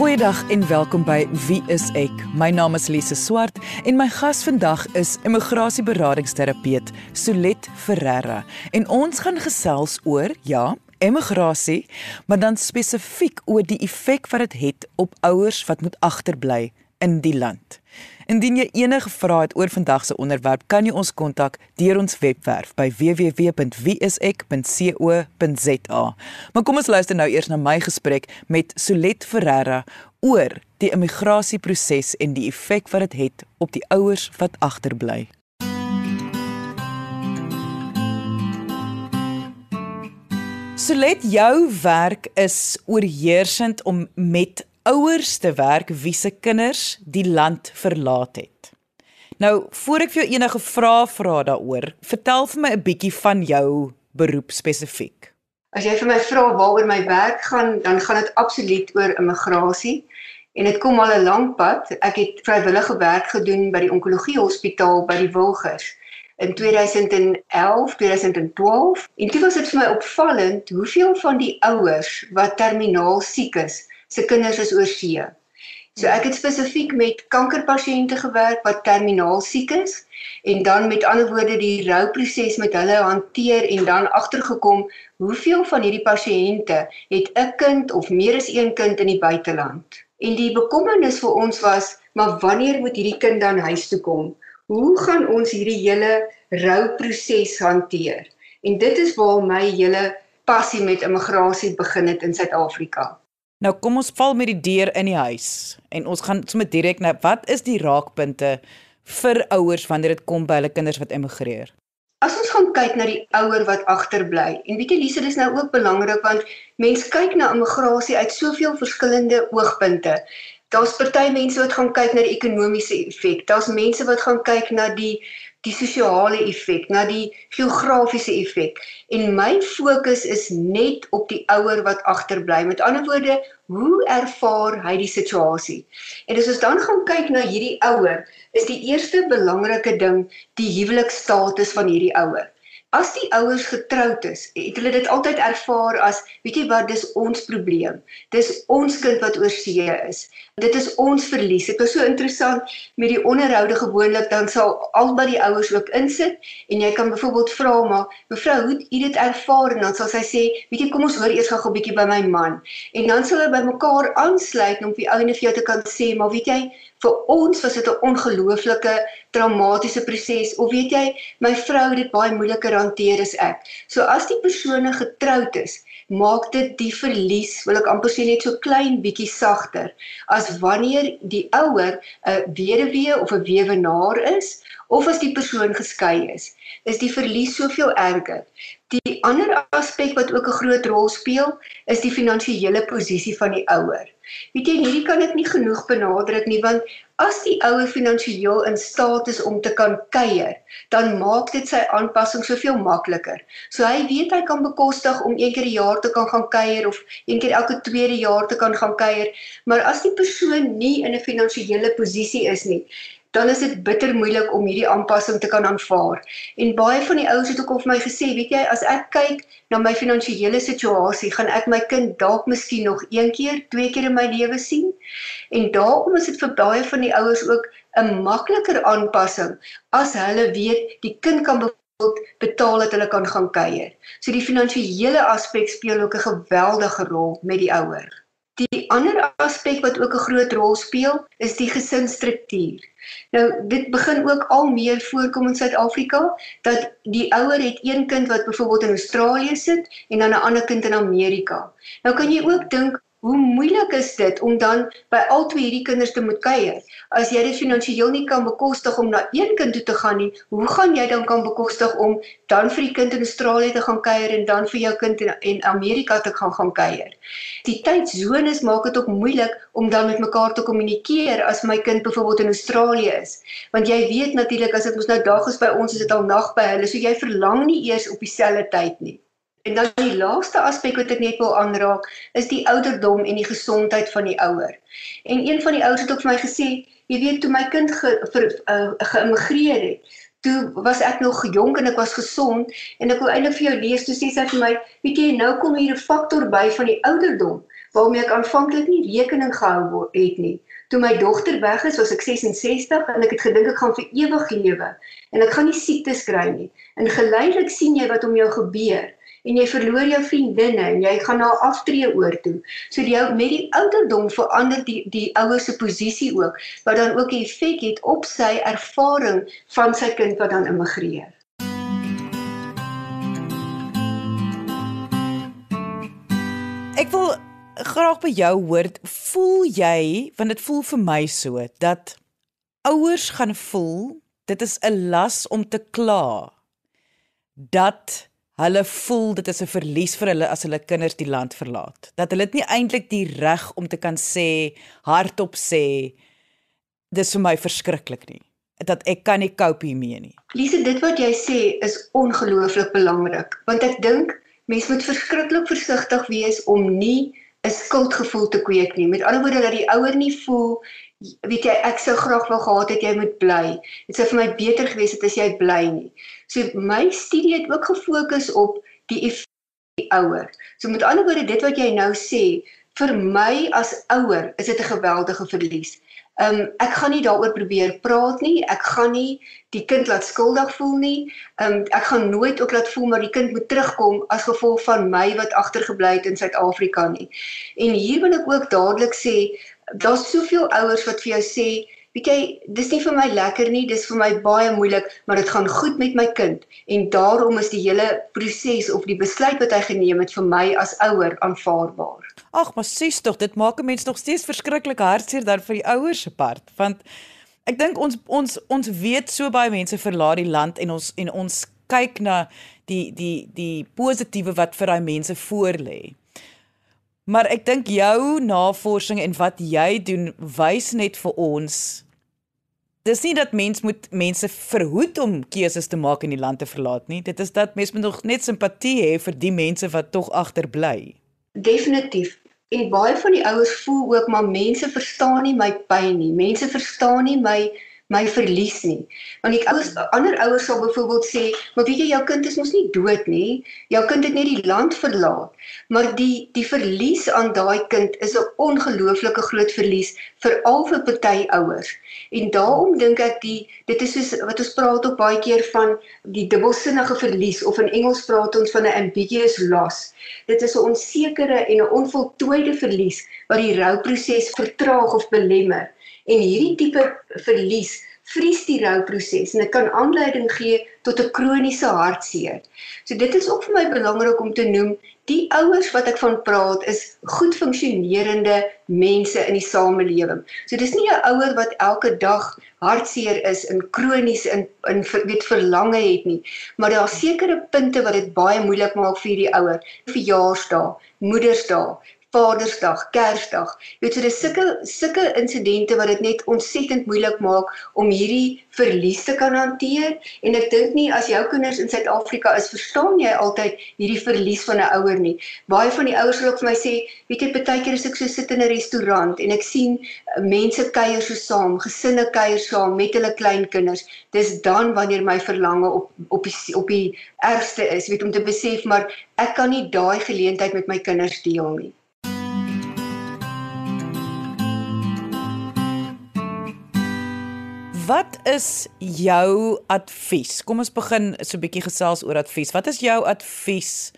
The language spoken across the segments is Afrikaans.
Goeiedag en welkom by Wie is ek? My naam is Lise Swart en my gas vandag is immigrasieberaadingsterapeut Solet Ferreira. En ons gaan gesels oor ja, immigrasie, maar dan spesifiek oor die effek wat dit het, het op ouers wat moet agterbly in die land. Indien jy enige vrae het oor vandag se onderwerp, kan jy ons kontak deur ons webwerf by www.wieisek.co.za. Maar kom ons luister nou eers na my gesprek met Solet Ferreira oor die immigrasieproses en die effek wat dit het, het op die ouers wat agterbly. Solet, jou werk is oorheersend om met ouers te werk wie se kinders die land verlaat het. Nou, voor ek vir jou enige vrae vra daaroor, vertel vir my 'n bietjie van jou beroep spesifiek. As jy vir my vra waaroor my werk gaan, dan gaan dit absoluut oor immigrasie en dit kom al 'n lang pad. Ek het vrywillige werk gedoen by die onkologie hospitaal by die Wilgers in 2011, 2012 en dit was dit vir my opvallend hoeveel van die ouers wat terminaal siek is, se kinders is oor see. So ek het spesifiek met kankerpasiënte gewerk wat terminaal siek is en dan met ander woorde die rouproses met hulle hanteer en dan agtergekom hoeveel van hierdie pasiënte het 'n kind of meer as een kind in die buiteland. En die bekommernis vir ons was, maar wanneer moet hierdie kind dan huis toe kom? Hoe gaan ons hierdie hele rouproses hanteer? En dit is waar my hele passie met immigrasie begin het in Suid-Afrika. Nou kom ons val met die deur in die huis en ons gaan sommer direk na wat is die raakpunte vir ouers wanneer dit kom by hulle kinders wat emigreer? As ons gaan kyk na die ouer wat agterbly en weet jy Lise dis nou ook belangrik want mense kyk na immigrasie uit soveel verskillende oogpunte. Daar's party mense wat gaan kyk na die ekonomiese effek. Daar's mense wat gaan kyk na die die sosiale effek, na die geografiese effek. En my fokus is net op die ouer wat agterbly. Met ander woorde, hoe ervaar hy die situasie? En as ons dan gaan kyk na hierdie ouer, is die eerste belangrike ding die huwelikstatus van hierdie ouer. As die ouers getroud is, het hulle dit altyd ervaar as, weet jy wat, dis ons probleem. Dis ons kind wat oor see is. Dit is ons verlies. Dit was so interessant met die onderhoude gewoonlik dan sal albei die ouers ook insit en jy kan byvoorbeeld vra maar, mevrou, hoe het u dit ervaar? En dan sal sy sê, weet jy, kom ons hoor eers gou 'n bietjie by my man. En dan sal hulle by mekaar aansluit om op die ouene vir jou te kan sê, maar weet jy, vir ons was dit 'n ongelooflike traumatiese proses of weet jy my vrou het dit baie moeiliker hanteer as ek. So as die persone getroud is, maak dit die verlies, wil ek amper sê net so klein bietjie sagter as wanneer die ouer 'n weduwee of 'n weewenaar is of as die persoon geskei is. Is die verlies soveel erger. Die ander aspek wat ook 'n groot rol speel, is die finansiële posisie van die ouer. Weet jy, hierdie kan ek nie genoeg benadruk nie want as die ouer finansiëel in staat is om te kan kuier, dan maak dit sy aanpassing soveel makliker. So hy weet hy kan bekostig om een keer die jaar te kan gaan kuier of een keer elke tweede jaar te kan gaan kuier, maar as die persoon nie in 'n finansiële posisie is nie, dan is dit bitter moeilik om hierdie aanpassing te kan aanvaar. En baie van die ouers het ook al vir my gesê, weet jy, as ek kyk na my finansiële situasie, gaan ek my kind dalk miskien nog een keer, twee keer in my lewe sien. En daarom is dit vir baie van die ouers ook 'n makliker aanpassing as hulle weet die kind kan betaal dat hulle kan gaan kuier. So die finansiële aspek speel ook 'n geweldige rol met die ouer. Die ander aspek wat ook 'n groot rol speel, is die gesinsstruktuur. Nou, dit begin ook al meer voorkom in Suid-Afrika dat die ouer het een kind wat byvoorbeeld in Australië sit en dan 'n ander kind in Amerika. Nou kan jy ook dink Hoe moeilik is dit om dan by al twee hierdie kinders te moet kuier? As jy dit finansiëel nie kan bekostig om na een kind toe te gaan nie, hoe gaan jy dan kan bekostig om dan vir die kind in Australië te gaan kuier en dan vir jou kind in, in Amerika te gaan gaan kuier? Die tydsones maak dit ook moeilik om dan met mekaar te kommunikeer as my kind byvoorbeeld in Australië is. Want jy weet natuurlik as dit mos nou dag is by ons, is dit al nag by hulle, so jy verlang nie eers op dieselfde tyd nie. En dan die laaste aspek wat ek net wil aanraak, is die ouderdom en die gesondheid van die ouer. En een van die ouers het ook vir my gesê, jy weet toe my kind ge, ver, uh, geïmmigreer het, toe was ek nog jonk en ek was gesond en ek wil eintlik vir jou lees, toe sê sy vir my, weet jy, nou kom hier 'n faktor by van die ouderdom waarmee ek aanvanklik nie rekening gehou het nie. Toe my dogter weg is, was ek 66 en ek het gedink ek gaan vir ewig lewe en ek gaan nie siektes kry nie. En geleidelik sien jy wat om jou gebeur en jy verloor jou vriendinne en jy gaan na aftree oor toe. So die met die ouderdom verander die die ouer se posisie ook wat dan ook 'n effek het op sy ervaring van sy kind wat dan immigreer. Ek wil graag by jou hoor, voel jy, want dit voel vir my so dat ouers gaan voel dit is 'n las om te kla dat hulle voel dit is 'n verlies vir hulle as hulle kinders die land verlaat. Dat hulle dit nie eintlik die reg om te kan sê hardop sê dis vir my verskriklik nie dat ek kan nie cope hiermee nie. Lise, dit wat jy sê is ongelooflik belangrik want ek dink mense moet verskriklik versigtig wees om nie 'n skuldgevoel te kweek nie. Met ander woorde dat die ouer nie voel weet jy ek sou graag wou gehad het jy moet bly. Dit sou vir my beter gewees het as jy bly nie. So my studie het ook gefokus op die ouer. So met ander woorde dit wat jy nou sê, vir my as ouer is dit 'n geweldige verlies. Um, ek gaan nie daaroor probeer praat nie. Ek gaan nie die kind laat skuldig voel nie. Um, ek gaan nooit ook laat voel maar die kind moet terugkom as gevolg van my wat agtergebly het in Suid-Afrika nie. En hier wil ek ook dadelik sê daar's soveel ouers wat vir jou sê Weet jy, dis nie vir my lekker nie, dis vir my baie moeilik, maar dit gaan goed met my kind en daarom is die hele proses of die besluit wat hy geneem het vir my as ouer aanvaarbaar. Ag, maar sies tog, dit maak 'n mens nog steeds verskriklik hartseer dan vir die ouers se part, want ek dink ons ons ons weet so baie mense verlaat die land en ons en ons kyk na die die die positiewe wat vir daai mense voorlê. Maar ek dink jou navorsing en wat jy doen wys net vir ons dis nie dat mens moet mense verhoed om keuses te maak in die land te verlaat nie. Dit is dat mens moet nog net simpatie hê vir die mense wat tog agterbly. Definitief. En baie van die ouers voel ook maar mense verstaan nie my pyn nie. Mense verstaan nie my my verlies nie. Want die ouers ander ouers sal byvoorbeeld sê, "Maar weet jy, jou kind is mos nie dood nie. Jou kind het net die land verlaat." Maar die die verlies aan daai kind is 'n ongelooflike groot verlies veral vir party ouers. En daarom dink ek die dit is soos wat ons praat op baie keer van die dubbelsinnige verlies of in Engels praat ons van 'n ambiguous loss. Dit is 'n onsekere en 'n onvoltooide verlies wat die rouproses vertraag of belemmer. En hierdie tipe verlies vries die rouproses en dit kan aanleiding gee tot 'n kroniese hartseer. So dit is ook vir my belangrik om te noem, die ouers wat ek van praat is goed funksionerende mense in die samelewing. So dis nie 'n ouer wat elke dag hartseer is en kronies in in weet verlange het nie, maar daar is sekere punte wat dit baie moeilik maak vir die ouer. Verjaarsdae, Moedersdae, Vadersdag, Kersdag. Jy weet so dis sulke sulke insidente wat dit net ontsettend moeilik maak om hierdie verlies te kan hanteer en ek dink nie as jou kinders in Suid-Afrika is, verstaan jy altyd hierdie verlies van 'n ouer nie. Baie van die ouers sal ook vir my sê, weet jy, baie keer as ek so sit in 'n restaurant en ek sien uh, mense kuier so saam, gesinne kuier saam met hulle kleinkinders, dis dan wanneer my verlange op op die op die ergste is, weet om te besef maar ek kan nie daai geleentheid met my kinders deel nie. Wat is jou advies? Kom ons begin so 'n bietjie gesels oor advies. Wat is jou advies?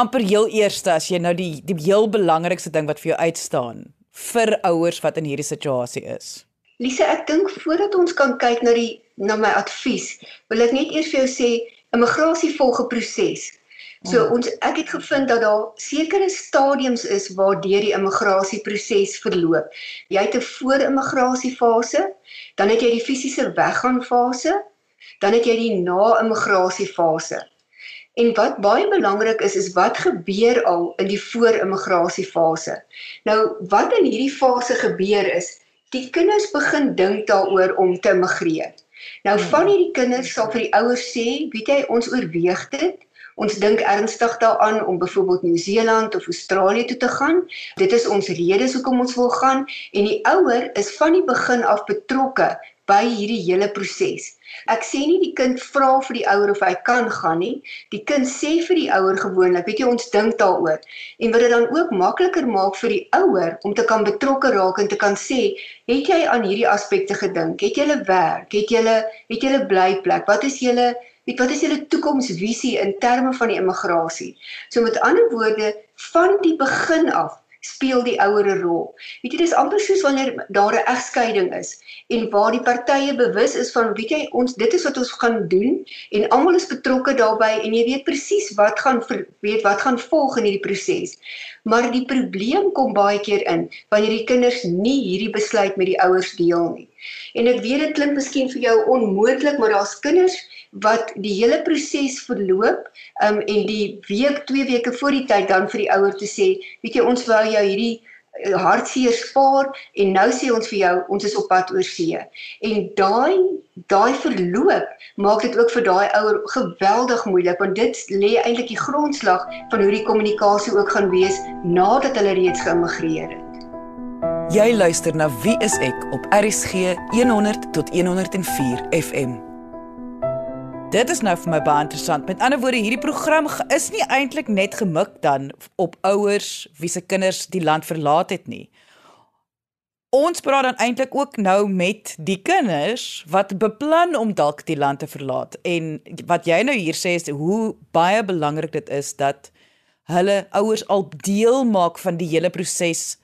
amper heel eerste as jy nou die die heel belangrikste ding wat vir jou uitstaan vir ouers wat in hierdie situasie is. Lise, ek dink voordat ons kan kyk na die na my advies, wil ek net eers vir jou sê immigrasie volg 'n proses. So mm. ons ek het gevind dat daar sekere stadiums is waardeur die immigrasieproses verloop. Jy het 'n voor-immigrasiefase, dan het jy die fisiese weggaan fase, dan het jy die na-immigrasiefase. En wat baie belangrik is is wat gebeur al in die voor-immigrasiefase. Nou wat in hierdie fase gebeur is, die kinders begin dink daaroor om te immigreer. Nou van hierdie kinders sal vir die ouers sê, weet jy, ons oorweeg dit. Ons dink ernstig daaraan om byvoorbeeld Nieu-Seeland of Australië toe te gaan. Dit is ons redes hoekom ons wil gaan en die ouer is van die begin af betrokke by hierdie hele proses. Ek sê nie die kind vra vir die ouer of hy kan gaan nie. Die kind sê vir die ouer gewoonlik, weet jy, ons dink daaroor. En wat dit dan ook makliker maak vir die ouer om te kan betrokke raak en te kan sê, het jy aan hierdie aspekte gedink? Het jy 'n werk? Het jy 'n het jy 'n blyplek? Wat is julle Weet wat is julle toekomsvisie in terme van die immigrasie? So met ander woorde, van die begin af speel die ouer 'n rol. Weet jy dis amper soos wanneer daar 'n egskeiding is en waar die partye bewus is van weet jy ons dit is wat ons gaan doen en almal is betrokke daarbey en jy weet presies wat gaan weet wat gaan volg in hierdie proses. Maar die probleem kom baie keer in wanneer die kinders nie hierdie besluit met die ouers deel nie. En ek weet dit klink miskien vir jou onmoontlik, maar daar's kinders wat die hele proses verloop um, en die week, 2 weke voor die tyd dan vir die ouer te sê, weet jy ons wou jou hierdie eh, hartseer spaar en nou sê ons vir jou ons is op pad oor see. En daai daai verloop maak dit ook vir daai ouer geweldig moeilik want dit lê eintlik die grondslag van hoe die kommunikasie ook gaan wees nadat hulle reeds geïmmigreer het. Jy luister na Wie is ek op RSG 100 tot 104 FM. Dit is nou vir my baie interessant. Met ander woorde, hierdie program is nie eintlik net gemik dan op ouers wie se kinders die land verlaat het nie. Ons praat dan eintlik ook nou met die kinders wat beplan om dalk die land te verlaat. En wat jy nou hier sê is hoe baie belangrik dit is dat hulle ouers al deel maak van die hele proses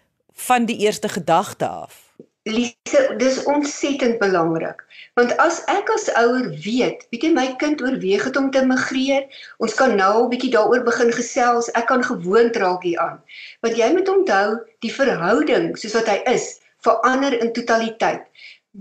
van die eerste gedagte af. Lise, dis ontsettend belangrik. Want as ek as ouer weet, weet jy my kind oorweeg het om te migreer, ons kan nou 'n bietjie daaroor begin gesels. Ek kan gewoond raak hieraan. Want jy moet onthou, die verhouding soos wat hy is, verander in totaliteit.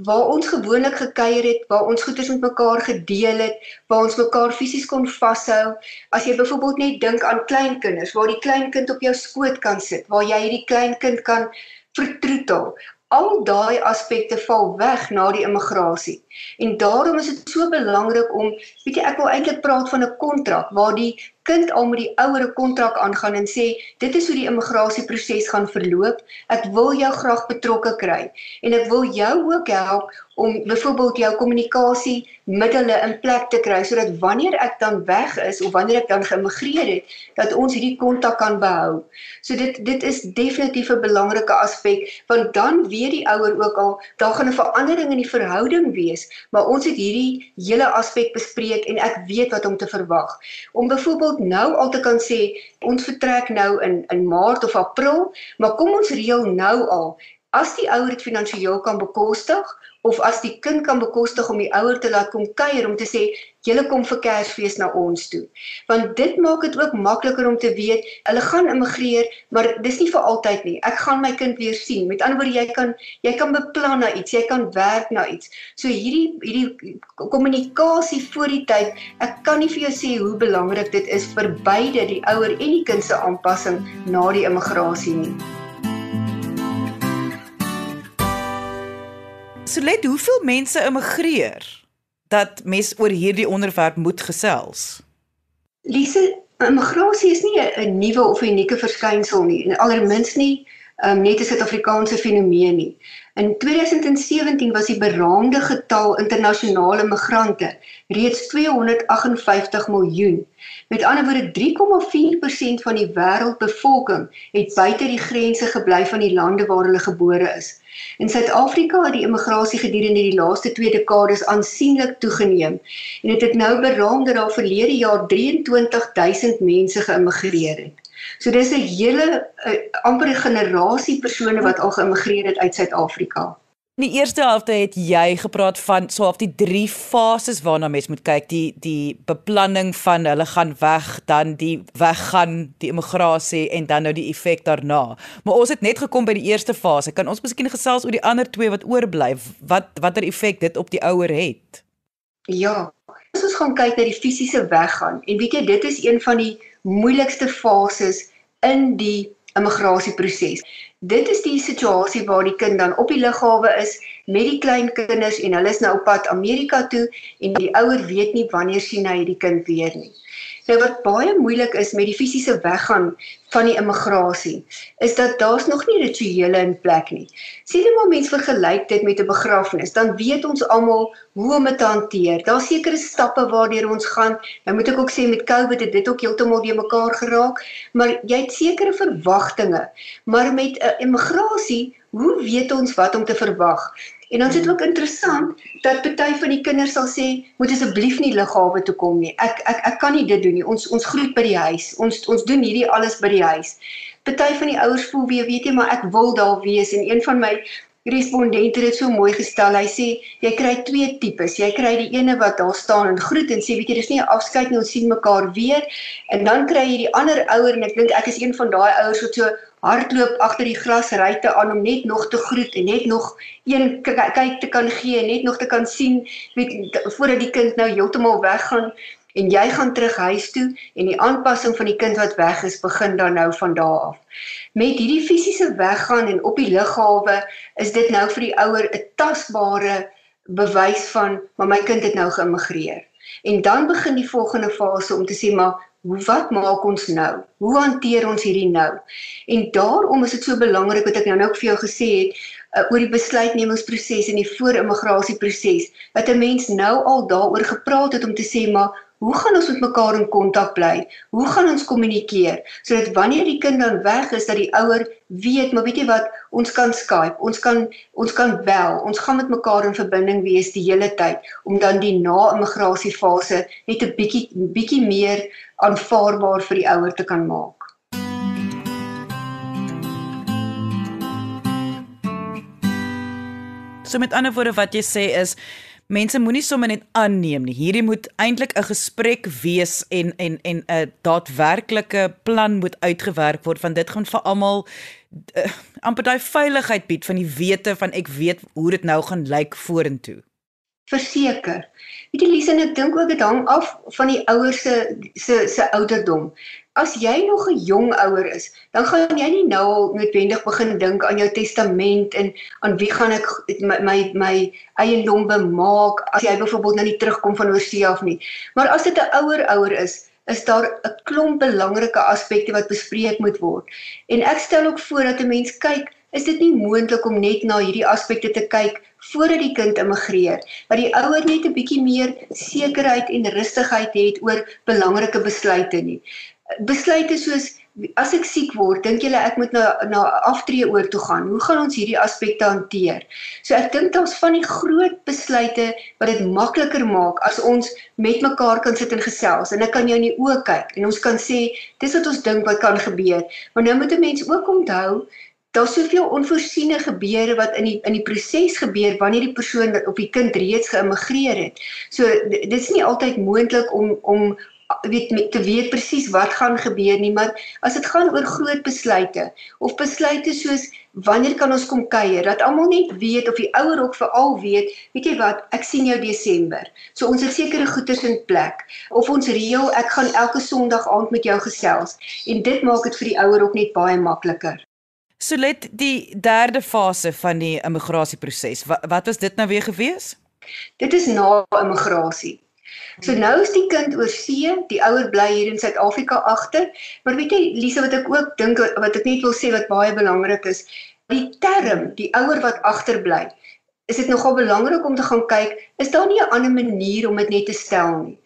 Waar ons gewoonlik gekuier het, waar ons goeders met mekaar gedeel het, waar ons mekaar fisies kon vashou. As jy byvoorbeeld net dink aan kleinkinders, waar die kleinkind op jou skoot kan sit, waar jy hierdie kleinkind kan vertroetel al daai aspekte val weg na die immigrasie. En daarom is dit so belangrik om, weet jy, ek wil eintlik praat van 'n kontrak waar die kind al met die ouere kontrak aangaan en sê dit is hoe die immigrasieproses gaan verloop. Ek wil jou graag betrokke kry en ek wil jou ook help om byvoorbeeld jou kommunikasie middele in plek te kry sodat wanneer ek dan weg is of wanneer ek dan geëmigreer het, dat ons hierdie kontak kan behou. So dit dit is definitief 'n belangrike aspek want dan weet die ouer ook al daar gaan 'n verandering in die verhouding wees, maar ons het hierdie hele aspek bespreek en ek weet wat om te verwag. Om byvoorbeeld nou al te kan sê ons vertrek nou in in Maart of April, maar kom ons reël nou al as die ouer dit finansiëel kan bekostig of as die kind kan bekostig om die ouer te laat kom kuier om te sê julle kom vir Kersfees na ons toe. Want dit maak dit ook makliker om te weet hulle gaan immigreer, maar dis nie vir altyd nie. Ek gaan my kind weer sien. Met ander woorde jy kan jy kan beplan na iets, jy kan werk na iets. So hierdie hierdie kommunikasie voor die tyd, ek kan nie vir jou sê hoe belangrik dit is vir beide die ouer en die kind se aanpassing na die immigrasie nie. Solet, hoeveel mense immigreer dat mens oor hierdie onderwerp moet gesels? Lise, immigrasie is nie 'n nuwe of unieke verskynsel nie, en allermins nie um, net 'n Suid-Afrikaanse fenomeen nie. In 2017 was die beraamde getal internasionale migrante reeds 258 miljoen. Met ander woorde 3,4% van die wêreldbevolking het buite die grense gebly van die lande waar hulle gebore is. In Suid-Afrika het die immigrasie gedurende die laaste 2 dekades aansienlik toegeneem en dit het, het nou beraam dat daar verlede jaar 23000 mense geïmmigreer het. So dis 'n hele uh, amper 'n generasie persone wat al geëmigreer het uit Suid-Afrika. In die eerste helfte het jy gepraat van so half die drie fases waarna mens moet kyk, die die beplanning van hulle gaan weg, dan die weggaan, die immigrasie en dan nou die effek daarna. Maar ons het net gekom by die eerste fase. Kan ons miskien gesels oor die ander twee wat oorbly? Wat watter effek dit op die ouer het? Ja, as ons gaan kyk na die fisiese weggaan en weet jy dit is een van die moeilikste fases in die immigrasieproses. Dit is die situasie waar die kind dan op die lughawe is met die klein kinders en hulle is nou op pad Amerika toe en die ouer weet nie wanneer sien hy hierdie kind weer nie. Nou wat baie moeilik is met die fisiese weggaan van die immigrasie, is dat daar's nog nie rituele in plek nie. Sien jy maar mens vergelyk dit met 'n begrafnis, dan weet ons almal hoe om dit te hanteer. Daar's sekere stappe waardeur ons gaan. Nou moet ek ook sê met COVID het dit ook heeltemal de mekaar geraak, maar jy het sekere verwagtinge. Maar met 'n immigrasie, hoe weet ons wat om te verwag? En dan is dit ook interessant dat party van die kinders sal sê, "Moet asseblief nie lughawe toe kom nie. Ek ek ek kan nie dit doen nie. Ons ons groet by die huis. Ons ons doen hierdie alles by die huis." Party van die ouers voel weer, weet jy, maar ek wil daar wees en een van my respondente het dit so mooi gestel. Hy sê, "Jy kry twee tipes. Jy kry die ene wat daar staan en groet en sê, weet jy, dis nie 'n afskeid nie. Ons sien mekaar weer." En dan kry jy die ander ouer en ek dink ek is een van daai ouers wat so hardloop agter die glasruite aan om net nog te groet en net nog een kyk te kan gee, net nog te kan sien weet voordat die kind nou heeltemal weggaan en jy gaan terug huis toe en die aanpassing van die kind wat weg is begin dan nou van daar af. Met hierdie fisiese weggaan en op die lughawe is dit nou vir die ouer 'n tasbare bewys van maar my kind het nou geïmmigreer. En dan begin die volgende fase om te sê maar wat maak ons nou? Hoe hanteer ons hierdie nou? En daarom is dit so belangrik wat ek nou nou vir jou gesê het uh, oor die besluitnemingsproses en die voor-immigrasieproses dat 'n mens nou al daaroor gepraat het om te sê maar Hoe gaan ons met mekaar in kontak bly? Hoe gaan ons kommunikeer sodat wanneer die kind dan weg is dat die ouer weet, maar weet jy wat, ons kan Skype, ons kan ons kan bel, ons gaan met mekaar in verbinding wees die hele tyd om dan die na-immigrasiefase net 'n bietjie bietjie meer aanvaarbaar vir die ouer te kan maak. So met ander woorde wat jy sê is mense moenie sommer net aanneem nie. Hierdie moet eintlik 'n gesprek wees en en en 'n daadwerklike plan moet uitgewerk word want dit gaan vir almal uh, amper daai veiligheid bied van die wete van ek weet hoe dit nou gaan lyk vorentoe. Verseker. Weet jy Lise, ek dink ook dit hang af van die ouers se se se ouderdom as jy nog 'n jong ouer is, dan gaan jy nie nou al noodwendig begin dink aan jou testament en aan wie gaan ek my my, my eiendom bemaak as jy byvoorbeeld nou nie terugkom van oorsee af nie. Maar as dit 'n ouer ouer is, is daar 'n klomp belangrike aspekte wat bespreek moet word. En ek stel ook voor dat 'n mens kyk, is dit nie moontlik om net na hierdie aspekte te kyk voordat die kind immigreer, dat die ouer net 'n bietjie meer sekerheid en rustigheid het oor belangrike besluite nie besluite soos as ek siek word, dink julle ek moet na na aftree oor toe gaan. Hoe gaan ons hierdie aspekte hanteer? So ek dink daar's van die groot besluite wat dit makliker maak as ons met mekaar kan sit en gesels en ek kan jou in die oë kyk en ons kan sê dis wat ons dink wat kan gebeur. Maar nou moet 'n mens ook onthou Daar's soveel onvoorsiene gebeure wat in die in die proses gebeur wanneer die persoon op die kind reeds geïmmigreer het. So dit is nie altyd moontlik om om weet te weet presies wat gaan gebeur nie, maar as dit gaan oor groot besluite of besluite soos wanneer kan ons kom kuier, dat almal net weet of die ouer ook veral weet, weet jy wat, ek sien jou Desember. So ons het sekere goederes in plek of ons reël ek gaan elke Sondag aand met jou gesels en dit maak dit vir die ouer ook net baie makliker. So let die derde fase van die immigrasieproses. Wat, wat was dit nou weer gewees? Dit is na immigrasie. So nou is die kind oor see, die ouer bly hier in Suid-Afrika agter. Maar weet jy, Lise, wat ek ook dink wat ek net wil sê wat baie belangrik is, die term die ouer wat agterbly. Is dit nogal belangrik om te gaan kyk, is daar nie 'n ander manier om dit net te stel nie?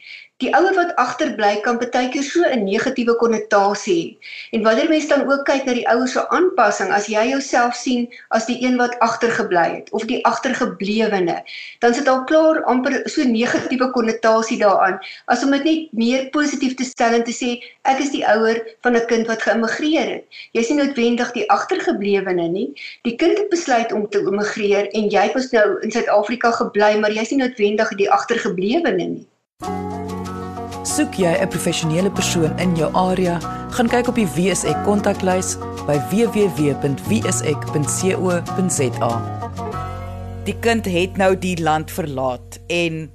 Die ouer wat agterbly kan baie keer so 'n negatiewe konnotasie hê. En wanneer mens dan ook kyk na die ouer se aanpassing, as jy jouself sien as die een wat agtergebly het of die agtergeblewene, dan sit al klaar amper so negatiewe konnotasie daaraan as om dit net meer positief te stel en te sê ek is die ouer van 'n kind wat geïmmigreer het. Jy sien noodwendig die agtergeblewene nie. Die kind het besluit om te immigreer en jy was nou in Suid-Afrika gebly, maar jy sien noodwendig die agtergeblewene nie. Soek jy 'n professionele persoon in jou area, gaan kyk op die WSE kontaklys by www.wse.co.za. Die kind het nou die land verlaat en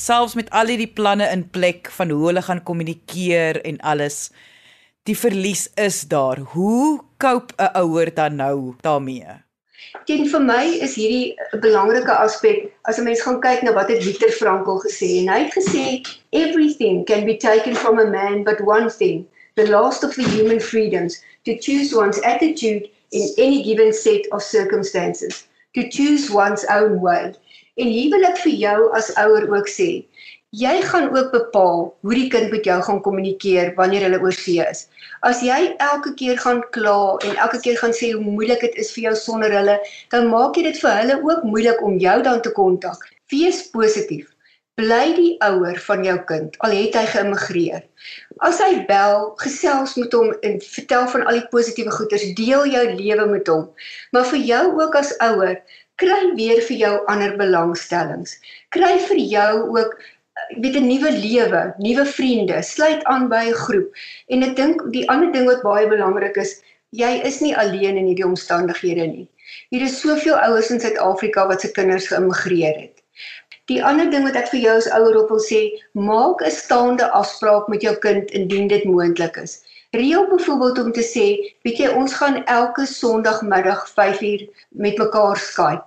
selfs met al hierdie planne in plek van hoe hulle gaan kommunikeer en alles, die verlies is daar. Hoe koop 'n ouer dan nou daarmee? Teen vir my is hierdie 'n belangrike aspek as 'n mens gaan kyk na wat het Viktor Frankl gesê en hy het gesê everything can be taken from a man but one thing the last of the human freedoms to choose one's attitude in any given set of circumstances to choose one's own way. En hier wil ek vir jou as ouer ook sê jy gaan ook bepaal hoe die kind met jou gaan kommunikeer wanneer hulle oor see is As jy elke keer gaan kla en elke keer gaan sê hoe moeilik dit is vir jou sonder hulle, dan maak jy dit vir hulle ook moeilik om jou dan te kontak. Wees positief. Bly die ouer van jou kind al het hy geïmmigreer. As hy bel, gesels met hom en vertel van al die positiewe goeders, deel jou lewe met hom. Maar vir jou ook as ouer, kry weer vir jou ander belangstellings. Kry vir jou ook weet 'n nuwe lewe, nuwe vriende, sluit aan by 'n groep. En ek dink die ander ding wat baie belangrik is, jy is nie alleen in hierdie omstandighede nie. Hier is soveel ouers in Suid-Afrika wat se kinders geïmmigreer het. Die ander ding wat ek vir jou as ouer op wil sê, maak 'n staande afspraak met jou kind indien dit moontlik is. Reël byvoorbeeld om te sê, weet jy, ons gaan elke Sondagmiddag 5uur met mekaar Skype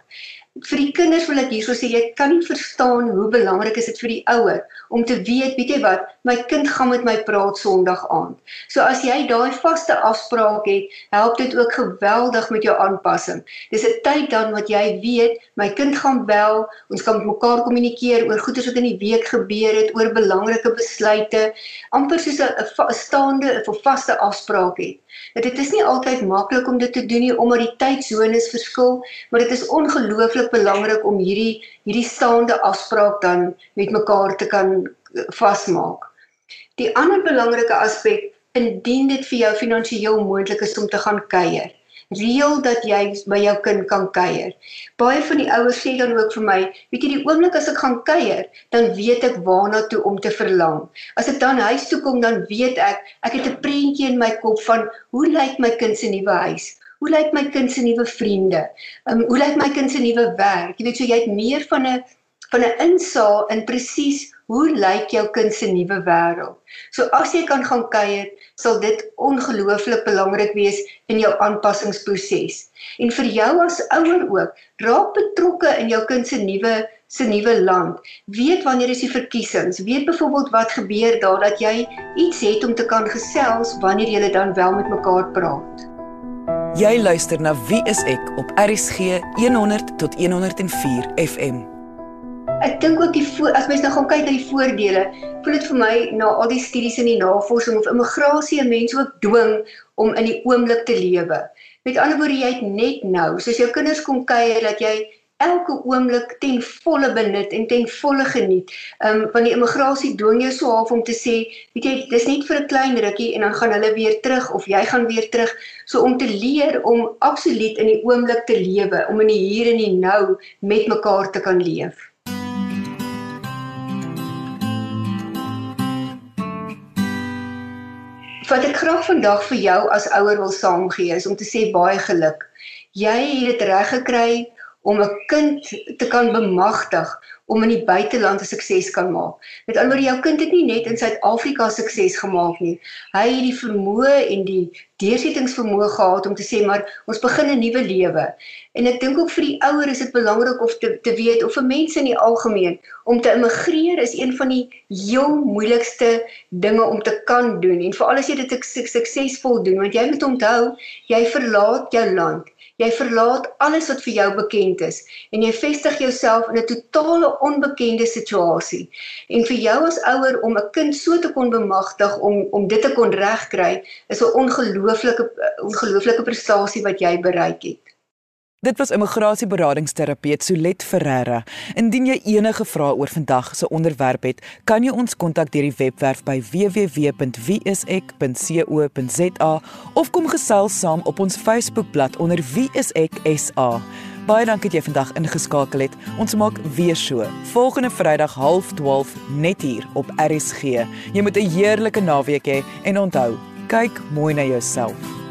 vir die kinders wil ek hierso sê jy kan nie verstaan hoe belangrik is dit vir die ouer om te weet, weet jy wat, my kind gaan met my praat Sondag aand. So as jy daai vaste afspraak het, help dit ook geweldig met jou aanpassing. Dis 'n tyd dan wat jy weet, my kind gaan bel, ons kan met mekaar kommunikeer oor goeie wat in die week gebeur het, oor belangrike besluite, amper soos 'n staande of vaste afspraak het. Dit is nie altyd maklik om dit te doen nie omdat die tydsones verskil, maar dit is ongelooflik verskriklik belangrik om hierdie hierdie staande afspraak dan met mekaar te kan eh, vasmaak. Die ander belangrike aspek, indien dit vir jou finansiëel moontlik is om te gaan kuier, reël dat jy by jou kind kan kuier. Baie van die ouers sê dan ook vir my, weet jy die oomblik as ek gaan kuier, dan weet ek waarna toe om te verlang. As ek dan huis toe kom, dan weet ek, ek het 'n prentjie in my kop van hoe lyk my kind se nuwe huis? Hoe lyk my kind se nuwe vriende? Ehm um, hoe lyk my kind se nuwe werk? Jy weet so jy het meer van 'n van 'n insaag in presies hoe lyk jou kind se nuwe wêreld. So as jy kan gaan kuier, sal dit ongelooflik belangrik wees in jou aanpassingsproses. En vir jou as ouer ook, raak betrokke in jou kind se nuwe se nuwe land. Weet wanneer is die verkiesings? Weet byvoorbeeld wat gebeur daar dat jy iets het om te kan gesels wanneer jy dan wel met mekaar praat. Jy luister na Wie is ek op RCG 100 tot 104 FM. Ek dink ook die as mens nou gaan kyk na die voordele, voel dit vir my na al die studies en die navorsing of immigrasie 'n mens ook dwing om in die oomblik te lewe. Met ander woorde, jy het net nou, soos jou kinders kom kuier dat jy elke oomblik ten volle benut en ten volle geniet. Ehm um, van die immigrasie dwing jou so half om te sê, weet jy, dis net vir 'n klein rukkie en dan gaan hulle weer terug of jy gaan weer terug. So om te leer om absoluut in die oomblik te lewe, om in die hier en die nou met mekaar te kan leef. Wat ek graag vandag vir jou as ouer wil saamgee is om te sê baie geluk. Jy het dit reg gekry om 'n kind te kan bemagtig om in die buiteland 'n sukses kan maak. Met ander woorde, jou kind het nie net in Suid-Afrika sukses gemaak nie. Hy het die vermoë en die deursettingsvermoë gehad om te sê maar ons begin 'n nuwe lewe. En ek dink ook vir die ouer is dit belangrik of te te weet of vir mense in die algemeen om te immigreer is een van die heel moeilikste dinge om te kan doen en veral as jy dit suksesvol doen want jy moet onthou jy verlaat jou land Jy verlaat alles wat vir jou bekend is en jy vestig jouself in 'n totale onbekende situasie. En vir jou as ouer om 'n kind so te kon bemagtig om om dit te kon regkry, is 'n ongelooflike ongelooflike prestasie wat jy bereik het. Dit was immigrasieberadingsterapeut Solet Ferreira. Indien jy enige vrae oor vandag se onderwerp het, kan jy ons kontak deur die webwerf by www.wieisek.co.za of kom gesels saam op ons Facebookblad onder wieiseksa. Baie dankie dat jy vandag ingeskakel het. Ons maak weer so. Volgende Vrydag 0.12 net hier op RSG. Jy moet 'n heerlike naweek hê en onthou, kyk mooi na jouself.